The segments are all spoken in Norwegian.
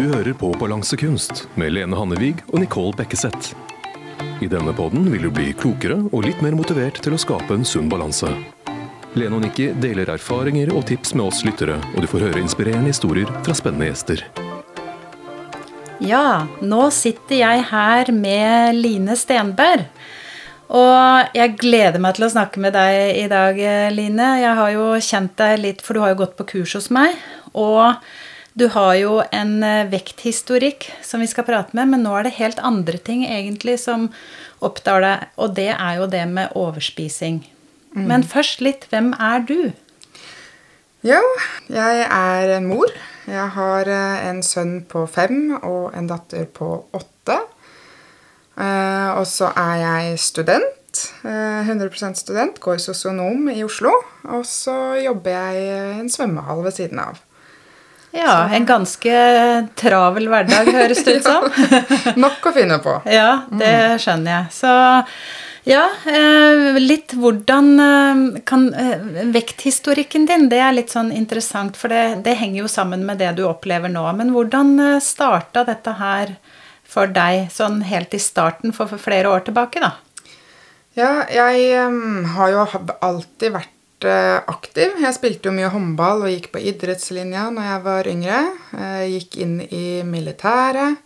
Du hører på Balansekunst med Lene Hannevig og Nicole Bekkeseth. I denne podden vil du bli klokere og litt mer motivert til å skape en sunn balanse. Lene og Nikki deler erfaringer og tips med oss lyttere, og du får høre inspirerende historier fra spennende gjester. Ja, nå sitter jeg her med Line Stenberg. Og jeg gleder meg til å snakke med deg i dag, Line. Jeg har jo kjent deg litt, for du har jo gått på kurs hos meg. Og du har jo en eh, vekthistorikk som vi skal prate med, men nå er det helt andre ting egentlig som opptar deg, og det er jo det med overspising. Mm. Men først litt, hvem er du? Jo, jeg er en mor. Jeg har eh, en sønn på fem og en datter på åtte. Eh, og så er jeg student. 100% student. Går sosionom i Oslo. Og så jobber jeg i en svømmehall ved siden av. Ja, en ganske travel hverdag, høres det ut som. Nok å finne på. Ja, det skjønner jeg. Så ja, eh, litt hvordan eh, kan eh, Vekthistorikken din, det er litt sånn interessant, for det, det henger jo sammen med det du opplever nå. Men hvordan starta dette her for deg, sånn helt i starten for, flere år tilbake, da? Ja, jeg um, har jo alltid vært aktiv. Jeg spilte jo mye håndball og gikk på idrettslinja når jeg var yngre. Jeg gikk inn i militæret.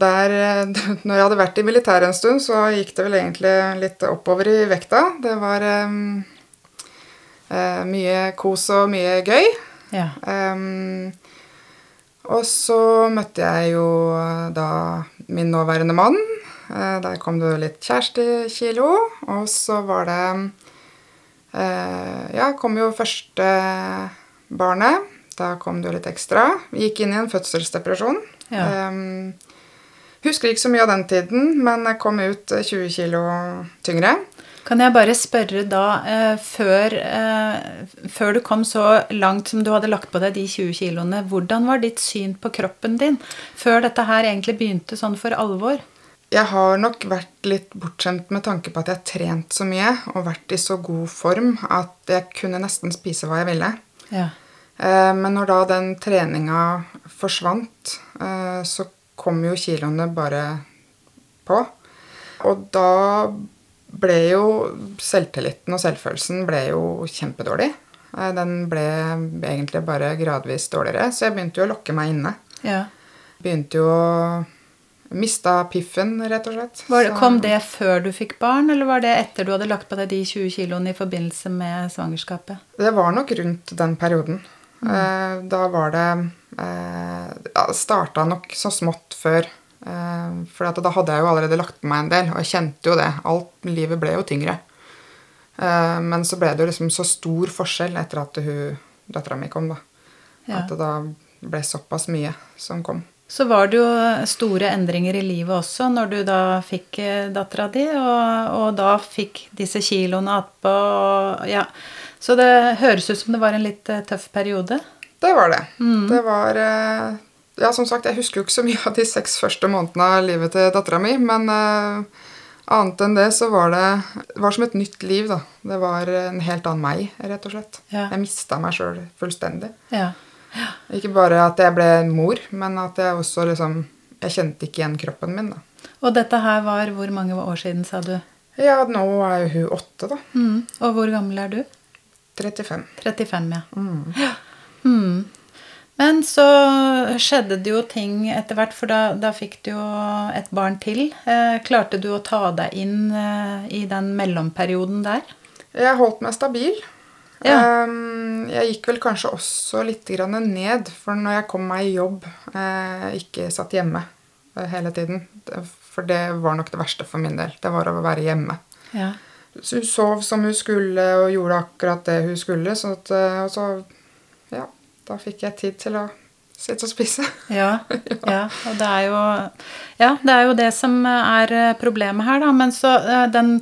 Der, eh, når jeg hadde vært i militæret en stund, så gikk det vel egentlig litt oppover i vekta. Det var um, mye kos og mye gøy. Ja. Um, og så møtte jeg jo da min nåværende mann. Der kom det litt kjærestekilo. Og så var det Eh, ja, kom jo første barnet. Da kom det jo litt ekstra. Gikk inn i en fødselsdepresjon. Ja. Um, husker ikke så mye av den tiden, men jeg kom ut 20 kg tyngre. Kan jeg bare spørre da, eh, før, eh, før, du kom så langt som du hadde lagt på deg de 20 kiloene, hvordan var ditt syn på kroppen din før dette her egentlig begynte sånn for alvor? Jeg har nok vært litt bortskjemt med tanke på at jeg har trent så mye og vært i så god form at jeg kunne nesten spise hva jeg ville. Ja. Eh, men når da den treninga forsvant, eh, så kom jo kiloene bare på. Og da ble jo selvtilliten og selvfølelsen ble jo kjempedårlig. Eh, den ble egentlig bare gradvis dårligere, så jeg begynte jo å lokke meg inne. Ja. Begynte jo å Mista piffen, rett og slett. Det, kom det før du fikk barn, eller var det etter du hadde lagt på deg de 20 kiloene i forbindelse med svangerskapet? Det var nok rundt den perioden. Mm. Eh, da var det eh, Starta nok så smått før. Eh, for da hadde jeg jo allerede lagt på meg en del, og jeg kjente jo det. Alt livet ble jo tyngre. Eh, men så ble det jo liksom så stor forskjell etter at hun, dattera mi kom, da. Ja. At det da ble såpass mye som kom. Så var det jo store endringer i livet også når du da fikk eh, dattera di, og, og, da fikk disse kiloene attpå. Ja. Så det høres ut som det var en litt eh, tøff periode? Det var det. Mm. Det var eh, Ja, som sagt, jeg husker jo ikke så mye av de seks første månedene av livet til dattera mi, men uh, annet enn det så var det, det var som et nytt liv, da. Det var en helt annen meg, rett og slett. Ja. Jeg mista meg sjøl fullstendig. Ja. Ikke bare at jeg ble mor, men at jeg også liksom Jeg kjente ikke igjen kroppen min. da. Og dette her var hvor mange år siden, sa du? Ja, nå er jo hun åtte, da. Mm. Og hvor gammel er du? 35. 35, ja. Mm. ja. Mm. Men så skjedde det jo ting etter hvert, for da, da fikk du jo et barn til. Eh, klarte du å ta deg inn eh, i den mellomperioden der? Jeg holdt meg stabil. Ja. Um, jeg gikk vel kanskje også litt ned, for når jeg kom meg i jobb, eh, ikke satt hjemme eh, hele tiden For det var nok det verste for min del. Det var å være hjemme. Ja. Så hun sov som hun skulle og gjorde akkurat det hun skulle. Så at, eh, og så Ja, da fikk jeg tid til å sitte og spise. Ja, ja, og det er jo Ja, det er jo det som er problemet her, da. Men så den Ehm,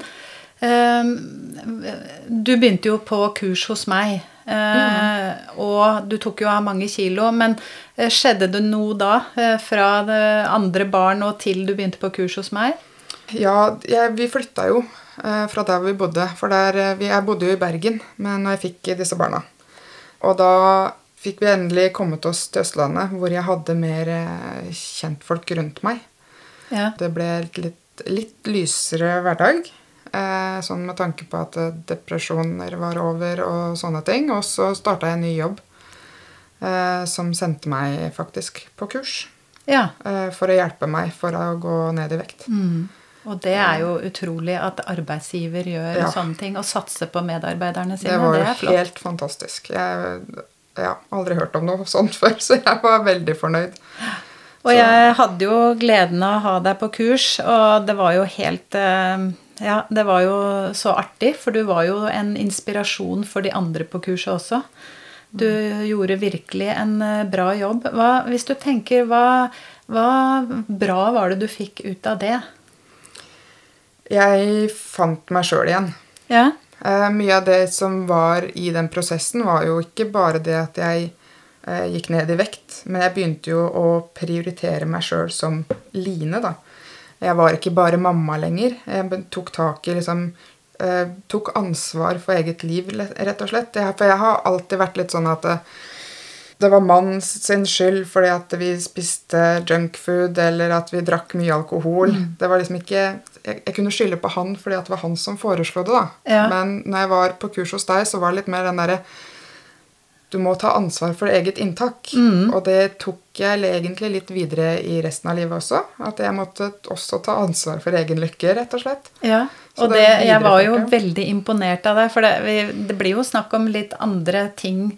du begynte jo på kurs hos meg, mm. og du tok jo av mange kilo. Men eh, skjedde det noe da, eh, fra det andre barn og til du begynte på kurs hos meg? Ja, jeg, vi flytta jo fra der vi bodde. For der, jeg bodde jo i Bergen men når jeg fikk disse barna. Og da fikk vi endelig kommet oss til Østlandet, hvor jeg hadde mer kjentfolk rundt meg. Ja. Det ble litt, litt lysere hverdag. Eh, sånn med tanke på at eh, depresjoner var over og sånne ting. Og så starta jeg en ny jobb eh, som sendte meg faktisk på kurs. ja. Eh, for å hjelpe meg for å gå ned i vekt. Mm. Og det er jo utrolig at arbeidsgiver gjør Ja. sånne ting og satser på medarbeiderne sine. Det var Det jo flott. helt fantastisk. Jeg jeg har aldri hørt om noe sånt før, så jeg var veldig fornøyd. Og jeg hadde jo gleden av å ha deg på kurs, og det var jo helt eh, Ja, det var jo så artig, for du var jo en inspirasjon for de andre på kurset også. Du gjorde virkelig en eh, bra jobb. Hva, hvis du tenker, hva, hva bra var det du fikk ut av det? Jeg fant meg sjøl igjen. Ja? Eh, mye av det som var i den prosessen, var jo ikke bare det at jeg eh, gikk ned i vekt, men jeg begynte jo å prioritere meg sjøl som Line, da. Jeg var ikke bare mamma lenger. Jeg tok tak i liksom eh, Tok ansvar for eget liv, rett og slett. Jeg, for jeg har alltid vært litt sånn at det, det var mannens sin skyld fordi at vi spiste junkfood eller at vi drakk mye alkohol. Det var liksom ikke jeg, jeg kunne skylde på han fordi at det var han som foreslo det. da. Ja. Men når jeg var på kurs hos deg, så var det litt mer den derre Du må ta ansvar for eget inntak. Og det tok jeg egentlig litt videre i resten av livet også. At jeg måtte også ta ansvar for egen lykke, rett og slett. Ja, og det jeg var jo veldig imponert av deg, for det, vi, det blir jo snakk om litt andre ting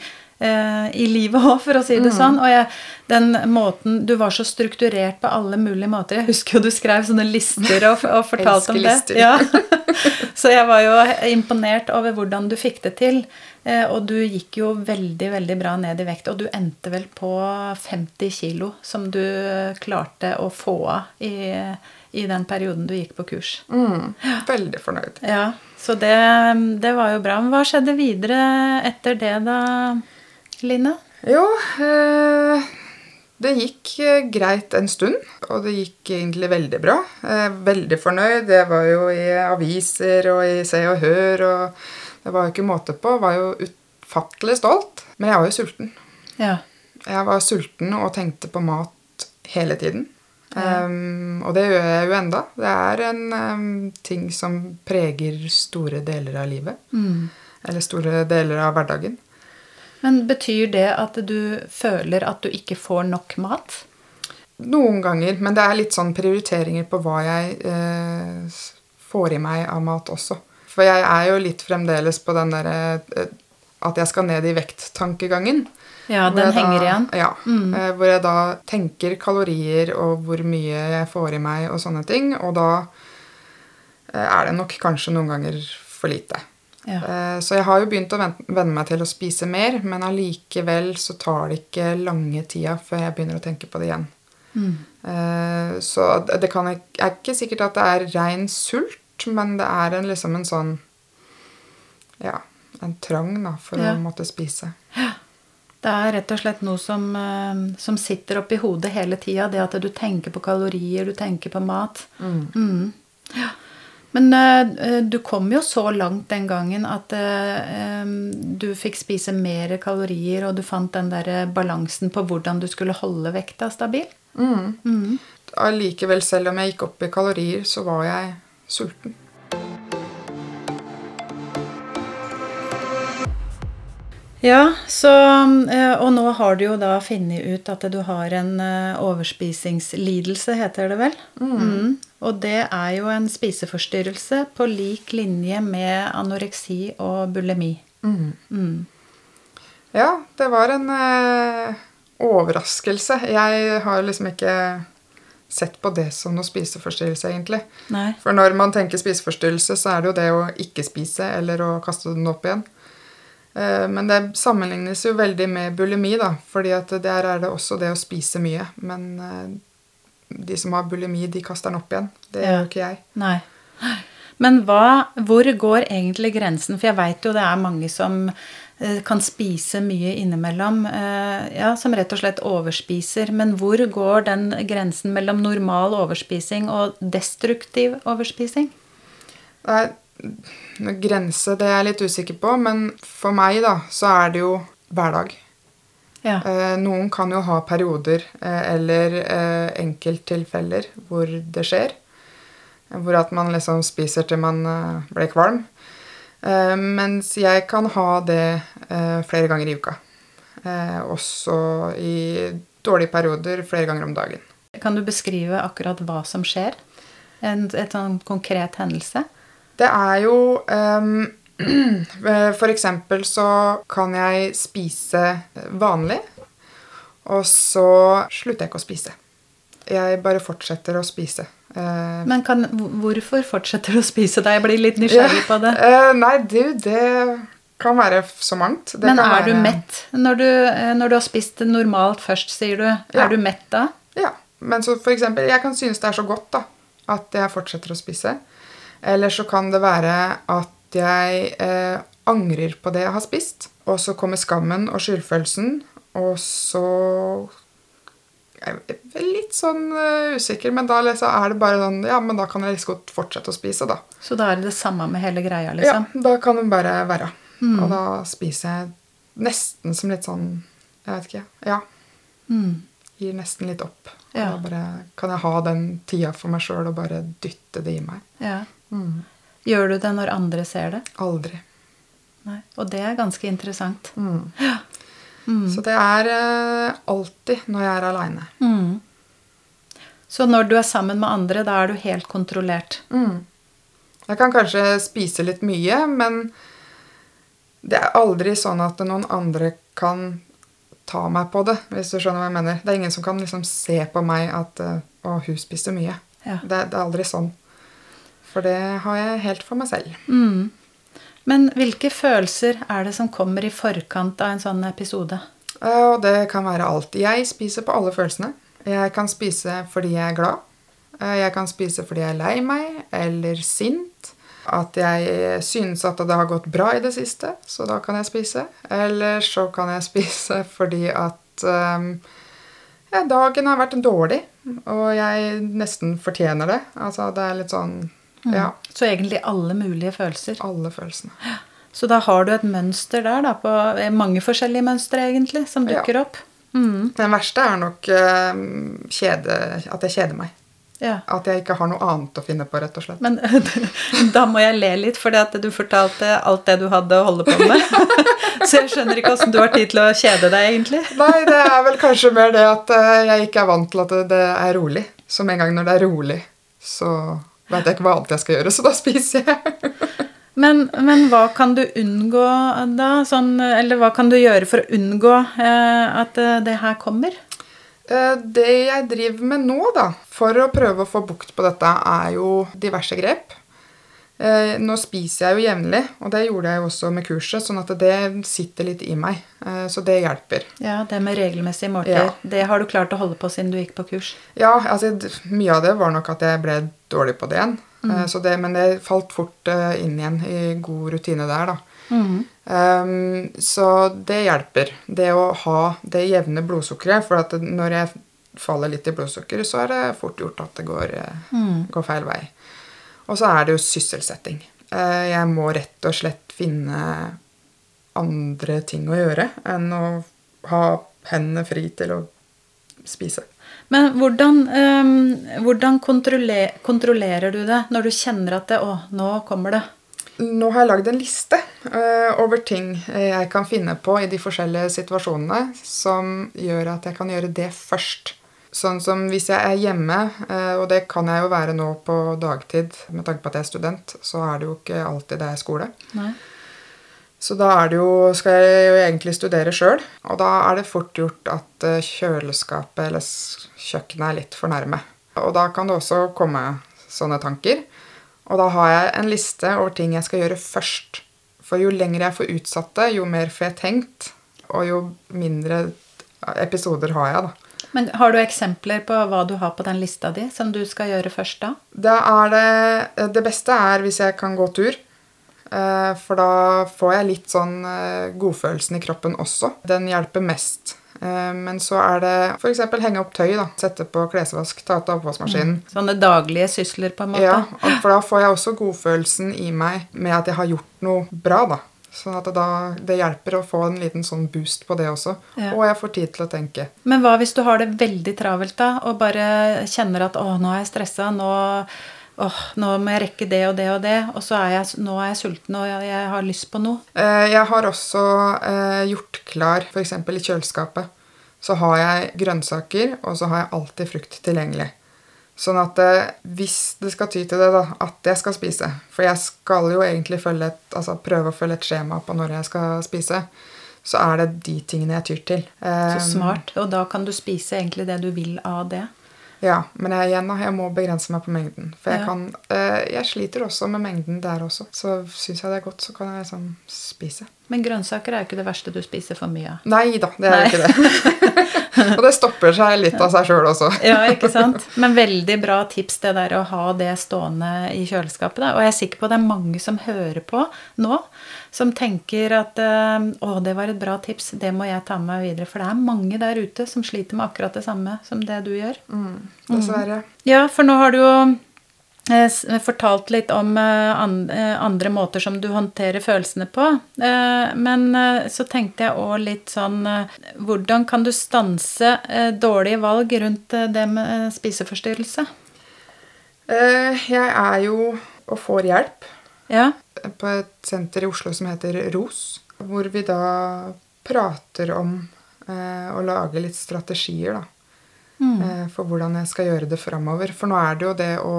i livet òg, for å si det sånn. Og jeg, den måten Du var så strukturert på alle mulige måter. Jeg husker jo du skrev sånne lister og, og fortalte om det. Ja. Så jeg var jo imponert over hvordan du fikk det til. Eh, og du gikk jo veldig, veldig bra ned i vekt. Og du endte vel på 50 kilo, som du klarte å få av i, i den perioden du gikk på kurs. Mm, veldig fornøyd. Ja, så det, det var jo bra. Men hva skjedde videre etter det da, Line? Jo, eh, det gikk eh, greit en stund, og det gikk egentlig veldig bra. Eh, veldig fornøyd. Jeg var jo i aviser og i Se og Hør, og det var jo ikke måte på. Jeg var jo utfattelig stolt. Men jeg var jo sulten. Ja. Jeg var sulten og tenkte på mat hele tiden. Um, og det gjør jeg jo enda. Det er en um, ting som preger store deler av livet. Mm. Eller store deler av hverdagen. Men betyr det at du føler at du ikke får nok mat? Noen ganger, men det er litt sånn prioriteringer på hva jeg eh, får i meg av mat også. For jeg er jo litt fremdeles på den derre eh, at jeg skal ned i vekt-tankegangen. Ja, den henger da- igjen. Ja. eh, Hvor jeg da tenker kalorier og hvor mye jeg får i meg og sånne ting. Og da eh, er det nok kanskje noen ganger for lite. Ja. Eh, Så jeg har jo begynt å ven- venne meg til å spise mer, men allikevel så tar det ikke lange tida før jeg begynner å tenke på det igjen. Mm. Eh, Så det kan er ikke sikkert at det er rein sult, men det er en, liksom en sånn Ja, en trang da, for Ja. å måtte spise. Det er rett og slett noe som, eh, som sitter oppi hodet hele tida. Det at du tenker på kalorier, du tenker på mat. Mm. Ja. Men uh, du kom jo så langt den gangen at uh, du fikk spise mer kalorier, og du fant den der balansen på hvordan du skulle holde vekta stabil. Mm. Mm. Allikevel, selv om jeg gikk opp i kalorier, så var jeg sulten. Ja, så, eh, og nå har du jo da funnet ut at du har en eh, overspisingslidelse, heter det vel? Mm. Og det er jo en spiseforstyrrelse på lik linje med anoreksi og bulimi. Mm. Ja, det var en eh, overraskelse. Jeg har liksom ikke sett på det som noe spiseforstyrrelse, egentlig. Nei. For når man tenker spiseforstyrrelse, så er det jo det å ikke spise eller å kaste den opp igjen. Eh, Men det sammenlignes jo veldig med bulimi, da, fordi at der er det også det å spise mye. Men eh, de som har bulimi, de kaster den opp igjen. Det Ja. gjør ikke jeg. Nei. Men hva, hvor går egentlig grensen? For jeg veit jo det er mange som eh, kan spise mye innimellom. Ja, som rett og slett overspiser. Men hvor går den grensen mellom normal overspising og destruktiv overspising? Er noen grense, det er jeg litt usikker på, men for meg da, så er det jo hverdag. Ja. Eh, noen kan jo ha perioder eh, eller eh, enkelttilfeller hvor det skjer. Eh, Hvor at man liksom spiser til man eh, blir kvalm. Eh, mens jeg kan ha det eh, flere ganger i uka. Eh, også i dårlige perioder flere ganger om dagen. Kan du beskrive akkurat hva som skjer? En et sånn konkret hendelse? Det er jo um, For eksempel så kan jeg spise vanlig, og så slutter jeg ikke å spise. Jeg bare fortsetter å spise. Eh, Men kan, hvorfor fortsetter du å spise da Jeg blir litt nysgjerrig på det. Uh, nei, du, det kan være så mangt. Det Men er du mett når du, eh, når du har spist normalt først, sier du? Ja. Er du mett da? Ja. Men så for eksempel, jeg kan synes det er så godt da, at jeg fortsetter å spise. Eller så kan det være at jeg eh, angrer på det jeg har spist. Og så kommer skammen og skyldfølelsen, og så Jeg er litt sånn uh, usikker, men da liksom er det bare sånn Ja, men da kan jeg like godt fortsette å spise, da. Så da er det det samme med hele greia, liksom? Ja, da kan det bare være. Mm. Og da spiser jeg nesten som litt sånn Jeg vet ikke. Ja. Mm. Gir nesten litt opp. Ja. Da bare kan jeg ha den tida for meg sjøl og bare dytte det i meg. Ja. Mm. Gjør du det når andre ser det? Aldri. Nei. Og det er ganske interessant. Mm. Mm. Så det er eh, alltid når jeg er aleine. Mm. Så når du er sammen med andre, da er du helt kontrollert? Mm. Jeg kan kanskje spise litt mye, men det er aldri sånn at noen andre kan ta meg på det, hvis du skjønner hva jeg mener. Det er ingen som kan liksom se på meg at eh, Å, hun spiste mye. Ja. Det, det er aldri sånn. For det har jeg helt for meg selv. Mm. Men hvilke følelser er det som kommer i forkant av en sånn episode? Eh, Og det kan være alt. Jeg spiser på alle følelsene. Jeg kan spise fordi jeg er glad. Eh, Jeg kan spise fordi jeg er lei meg eller sint. At jeg synes at det har gått bra i det siste, så da kan jeg spise. Eller så kan jeg spise fordi at um, ja, dagen har vært dårlig, og jeg nesten fortjener det. Altså, det er litt sånn Ja, Så egentlig alle mulige følelser. alle følelsene. Så da har du et mønster der, da, på eh, mange forskjellige mønstre, egentlig, som Ja. dukker opp. Mm. Den verste er nok um, kjede, at jeg kjeder meg. Ja. At jeg ikke har noe annet å finne på, rett og slett. Men da må jeg le litt, fordi du fortalte alt det du hadde å holde på med. Så jeg skjønner ikke åssen du har tid til å kjede deg, egentlig. Nei, det er vel kanskje mer det at eh, jeg ikke er vant til at det- det er rolig. Som en gang når det er rolig, så vet jeg ikke hva annet jeg skal gjøre, så da spiser jeg. Men, men hva kan du unngå da? Sånn, eller hva kan du gjøre for å unngå eh, at eh, det her kommer? Eh, Det jeg driver med nå, da, for å prøve å få bukt på dette, er jo diverse grep. Eh, Nå spiser jeg jo jevnlig, og det gjorde jeg jo også med kurset, sånn at det sitter litt i meg. Eh, Så det hjelper. Ja, det med regelmessige måltider. Ja. Det har du klart å holde på siden du gikk på kurs. Ja, altså mye av det var nok at jeg ble dårlig på det igjen. Eh, Så det, men det falt fort eh, inn igjen i god rutine der, da. Um, så det hjelper. Det å ha det jevne blodsukkeret. For at når jeg faller litt i blodsukkeret, så er det fort gjort at det går, eh, går feil vei. Og så er det jo sysselsetting. Eh, jeg må rett og slett finne andre ting å gjøre enn å ha hendene fri til å spise. Men hvordan, um, hvordan kontroller, kontrollerer du det når du kjenner at det, å, nå kommer det? Nå har jeg lagd en liste uh, over ting jeg kan finne på i de forskjellige situasjonene som gjør at jeg kan gjøre det først. Sånn som hvis jeg er hjemme, eh, og det kan jeg jo være nå på dagtid med tanke på at jeg er student, så er det jo ikke alltid det er skole. Nei. Så da er det jo, skal jeg jo egentlig studere sjøl, og da er det fort gjort at eh, kjøleskapet eller kjøkkenet er litt for nærme. Og da kan det også komme sånne tanker. Og da har jeg en liste over ting jeg skal gjøre først. For jo lenger jeg får utsatt det, jo mer får jeg tenkt, og jo mindre episoder har jeg, da. Men har du eksempler på hva du har på den lista di, som du skal gjøre først da? Da er det Det beste er hvis jeg kan gå tur. Eh, For da får jeg litt sånn eh, godfølelsen i kroppen også. Den hjelper mest. Eh, Men så er det f.eks. henge opp tøy. da, Sette på klesvask, ta ut oppvaskmaskinen. Mm. Sånne daglige sysler, på en måte? Ja, for da får jeg også godfølelsen i meg med at jeg har gjort noe bra, da. Sånn at det, da, det hjelper å få en liten sånn boost på det også. Ja. Og jeg får tid til å tenke. Men hva hvis du har det veldig travelt da, og bare kjenner at 'å, nå er jeg stressa', nå, åh, 'nå må jeg rekke det og det og det', og så er jeg, nå er jeg sulten og jeg, jeg har lyst på noe? Eh, Jeg har også eh, gjort klar, f.eks. i kjøleskapet, så har jeg grønnsaker, og så har jeg alltid frukt tilgjengelig. Sånn at eh, hvis det skal ty til det, da, at jeg skal spise For jeg skal jo egentlig følge et, altså prøve å følge et skjema på når jeg skal spise. Så er det de tingene jeg tyr til. Eh, Så smart. Og da kan du spise egentlig det du vil av det. Ja, men jeg, igjen da, jeg må begrense meg på mengden. For jeg Ja. kan uh, Jeg sliter også med mengden der også. Så syns jeg det er godt, så kan jeg sånn, spise. Men grønnsaker er jo ikke det verste du spiser for mye av. Nei da, det er Nei. ikke det. og det stopper seg litt av seg sjøl også. Ja, ikke sant? Men veldig bra tips det der å ha det stående i kjøleskapet. Da. Og jeg er sikker på at det er mange som hører på nå, som tenker at eh, å, det var et bra tips, det må jeg ta med meg videre. For det er mange der ute som sliter med akkurat det samme som det du gjør. Dessverre. Ja, for nå har du jo eh, fortalt litt om eh, an- andre måter som du håndterer følelsene på. Men så tenkte jeg òg litt sånn Hvordan kan du stanse dårlige valg rundt det med spiseforstyrrelse? Jeg er jo og får hjelp Ja. på et senter i Oslo som heter ROS. Hvor vi da prater om eh, å lage litt strategier, da. Eh, for hvordan jeg skal gjøre det framover. For nå er det jo det å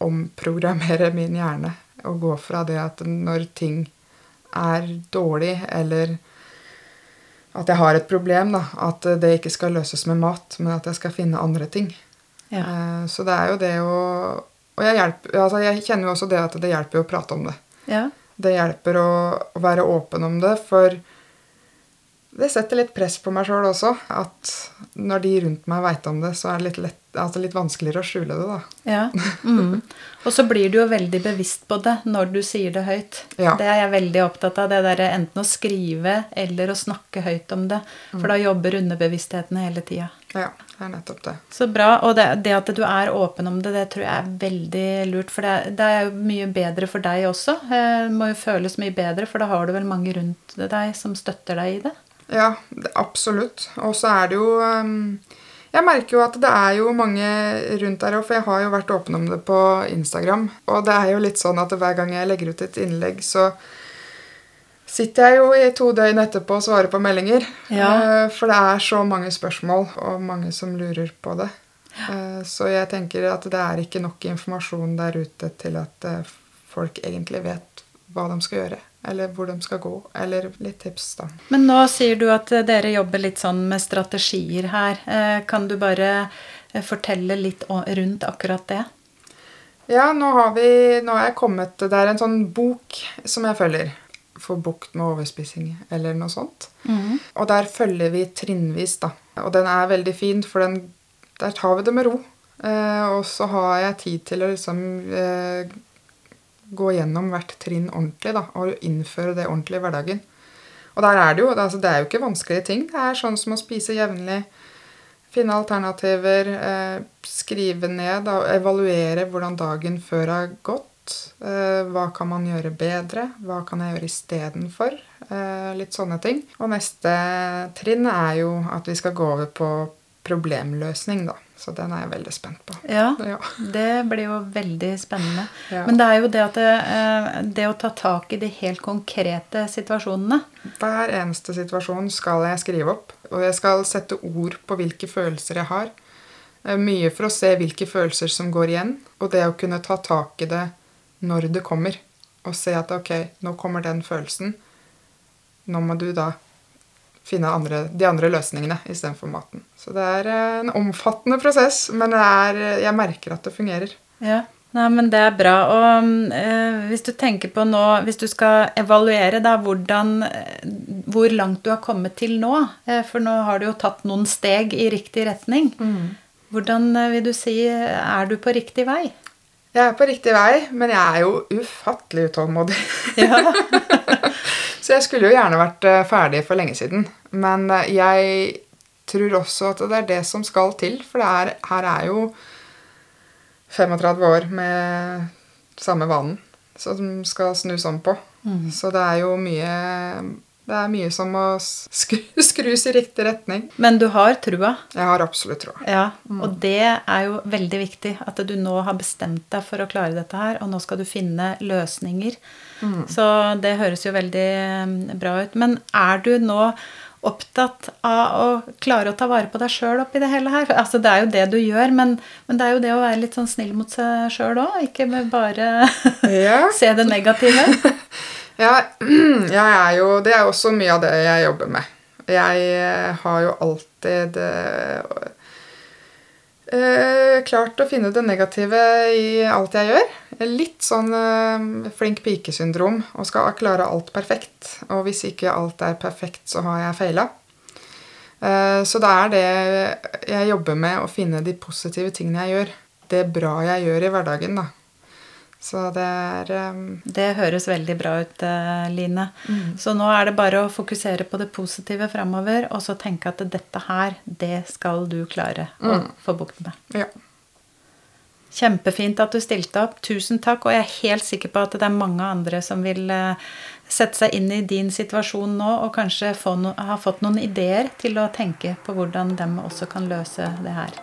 omprogrammere min hjerne. Og gå fra det at når ting er dårlig, eller at jeg har et problem, da, at det ikke skal løses med mat, men at jeg skal finne andre ting. Ja. Eh, Så det er jo det å Og jeg, hjelper, altså jeg kjenner jo også det at det hjelper å prate om det. ja. Det hjelper å, å være åpen om det, for det setter litt press på meg sjøl også. At når de rundt meg veit om det, så er det litt, lett, altså litt vanskeligere å skjule det, da. Ja. Mm. Og så blir du jo veldig bevisst på det når du sier det høyt. Ja. Det er jeg veldig opptatt av. Det der enten å skrive eller å snakke høyt om det. For da jobber underbevisstheten hele tida. Ja, det er nettopp det. Så bra. Og det, det at du er åpen om det, det tror jeg er veldig lurt. For det, det er jo mye bedre for deg også. Eh, Det må jo føles mye bedre, for da har du vel mange rundt deg som støtter deg i det. Ja, absolutt. Og så er det jo um, Jeg merker jo at det er jo mange rundt der òg, for jeg har jo vært åpen om det på Instagram. Og det er jo litt sånn at hver gang jeg legger ut et innlegg, så sitter jeg jo i to døgn etterpå og svarer på meldinger. Ja. Eh, For det er så mange spørsmål, og mange som lurer på det. Eh, Så jeg tenker at det er ikke nok informasjon der ute til at eh, folk egentlig vet hva de skal gjøre, eller hvor de skal gå, eller litt tips, da. Men nå sier du at eh, dere jobber litt sånn med strategier her. Eh, Kan du bare eh, fortelle litt rundt akkurat det? Ja, nå har, vi, nå har jeg kommet Det er en sånn bok som jeg følger. Få bukt med overspising, eller noe sånt. Og der følger vi trinnvis, da. Og den er veldig fin, for den, der tar vi det med ro. Eh, og så har jeg tid til å liksom eh, gå gjennom hvert trinn ordentlig, da. Og innføre det ordentlig i hverdagen. Og der er det jo, altså, det er jo ikke vanskelige ting. Det er sånn som å spise jevnlig. Finne alternativer, eh, skrive ned og evaluere hvordan dagen før har gått. Eh, hva kan man gjøre bedre? Hva kan jeg gjøre istedenfor? Eh, litt sånne ting. Og neste trinn er jo at vi skal gå over på problemløsning, da. Så den er jeg veldig spent på. Ja, Ja. det blir jo veldig spennende. Ja. Men det er jo det at det, eh, det å ta tak i de helt konkrete situasjonene Hver eneste situasjon skal jeg skrive opp, og jeg skal sette ord på hvilke følelser jeg har. Eh, Mye for å se hvilke følelser som går igjen, og det å kunne ta tak i det når det kommer. Og se at ok, nå kommer den følelsen. Nå må du da finne andre, de andre løsningene istedenfor maten. Så det er eh, en omfattende prosess, men det er, jeg merker at det fungerer. Ja, Nei, men det er bra. Og eh, hvis du tenker på nå Hvis du skal evaluere da hvordan eh, Hvor langt du har kommet til nå eh, For nå har du jo tatt noen steg i riktig retning. Hvordan eh, vil du si er du på riktig vei? Jeg er på riktig vei, men jeg er jo ufattelig utålmodig. Ja. Så jeg skulle jo gjerne vært eh, ferdig for lenge siden. Men eh, jeg tror også at det er det som skal til. For det er, her er jo 35 år med samme vanen. som skal snus om på. Så det er jo mye Det er mye som må skru, skrus i riktig retning. Men du har trua. Jeg har absolutt troa. Ja, og det er jo veldig viktig at du nå har bestemt deg for å klare dette her, og nå skal du finne løsninger. Så det høres jo veldig eh, bra ut. Men er du nå opptatt av å klare å ta vare på deg sjøl oppi det hele her? Altså, det er jo det du gjør, men, men det er jo det å være litt sånn snill mot seg sjøl òg, ikke bare se det negative. Ja, jeg er jo Det er også mye av det jeg jobber med. Jeg eh, har jo alltid eh, eh, klart å finne det negative i alt jeg gjør. Litt sånn eh, flink pike-syndrom og skal klare alt perfekt. Og hvis ikke alt er perfekt, så har jeg feila. Eh, så det er det jeg jobber med, å finne de positive tingene jeg gjør. Det bra jeg gjør i hverdagen, da. Så det er um... Det høres veldig bra ut, Line. Line. Så nå er det bare å fokusere på det positive framover, og så tenke at dette her, det skal du klare å få bukt med. Ja. Kjempefint at du stilte opp. Tusen takk. Og jeg er helt sikker på at det er mange andre som vil eh, sette seg inn i din situasjon nå, og kanskje få no har fått noen ideer til å tenke på hvordan de også kan løse det her.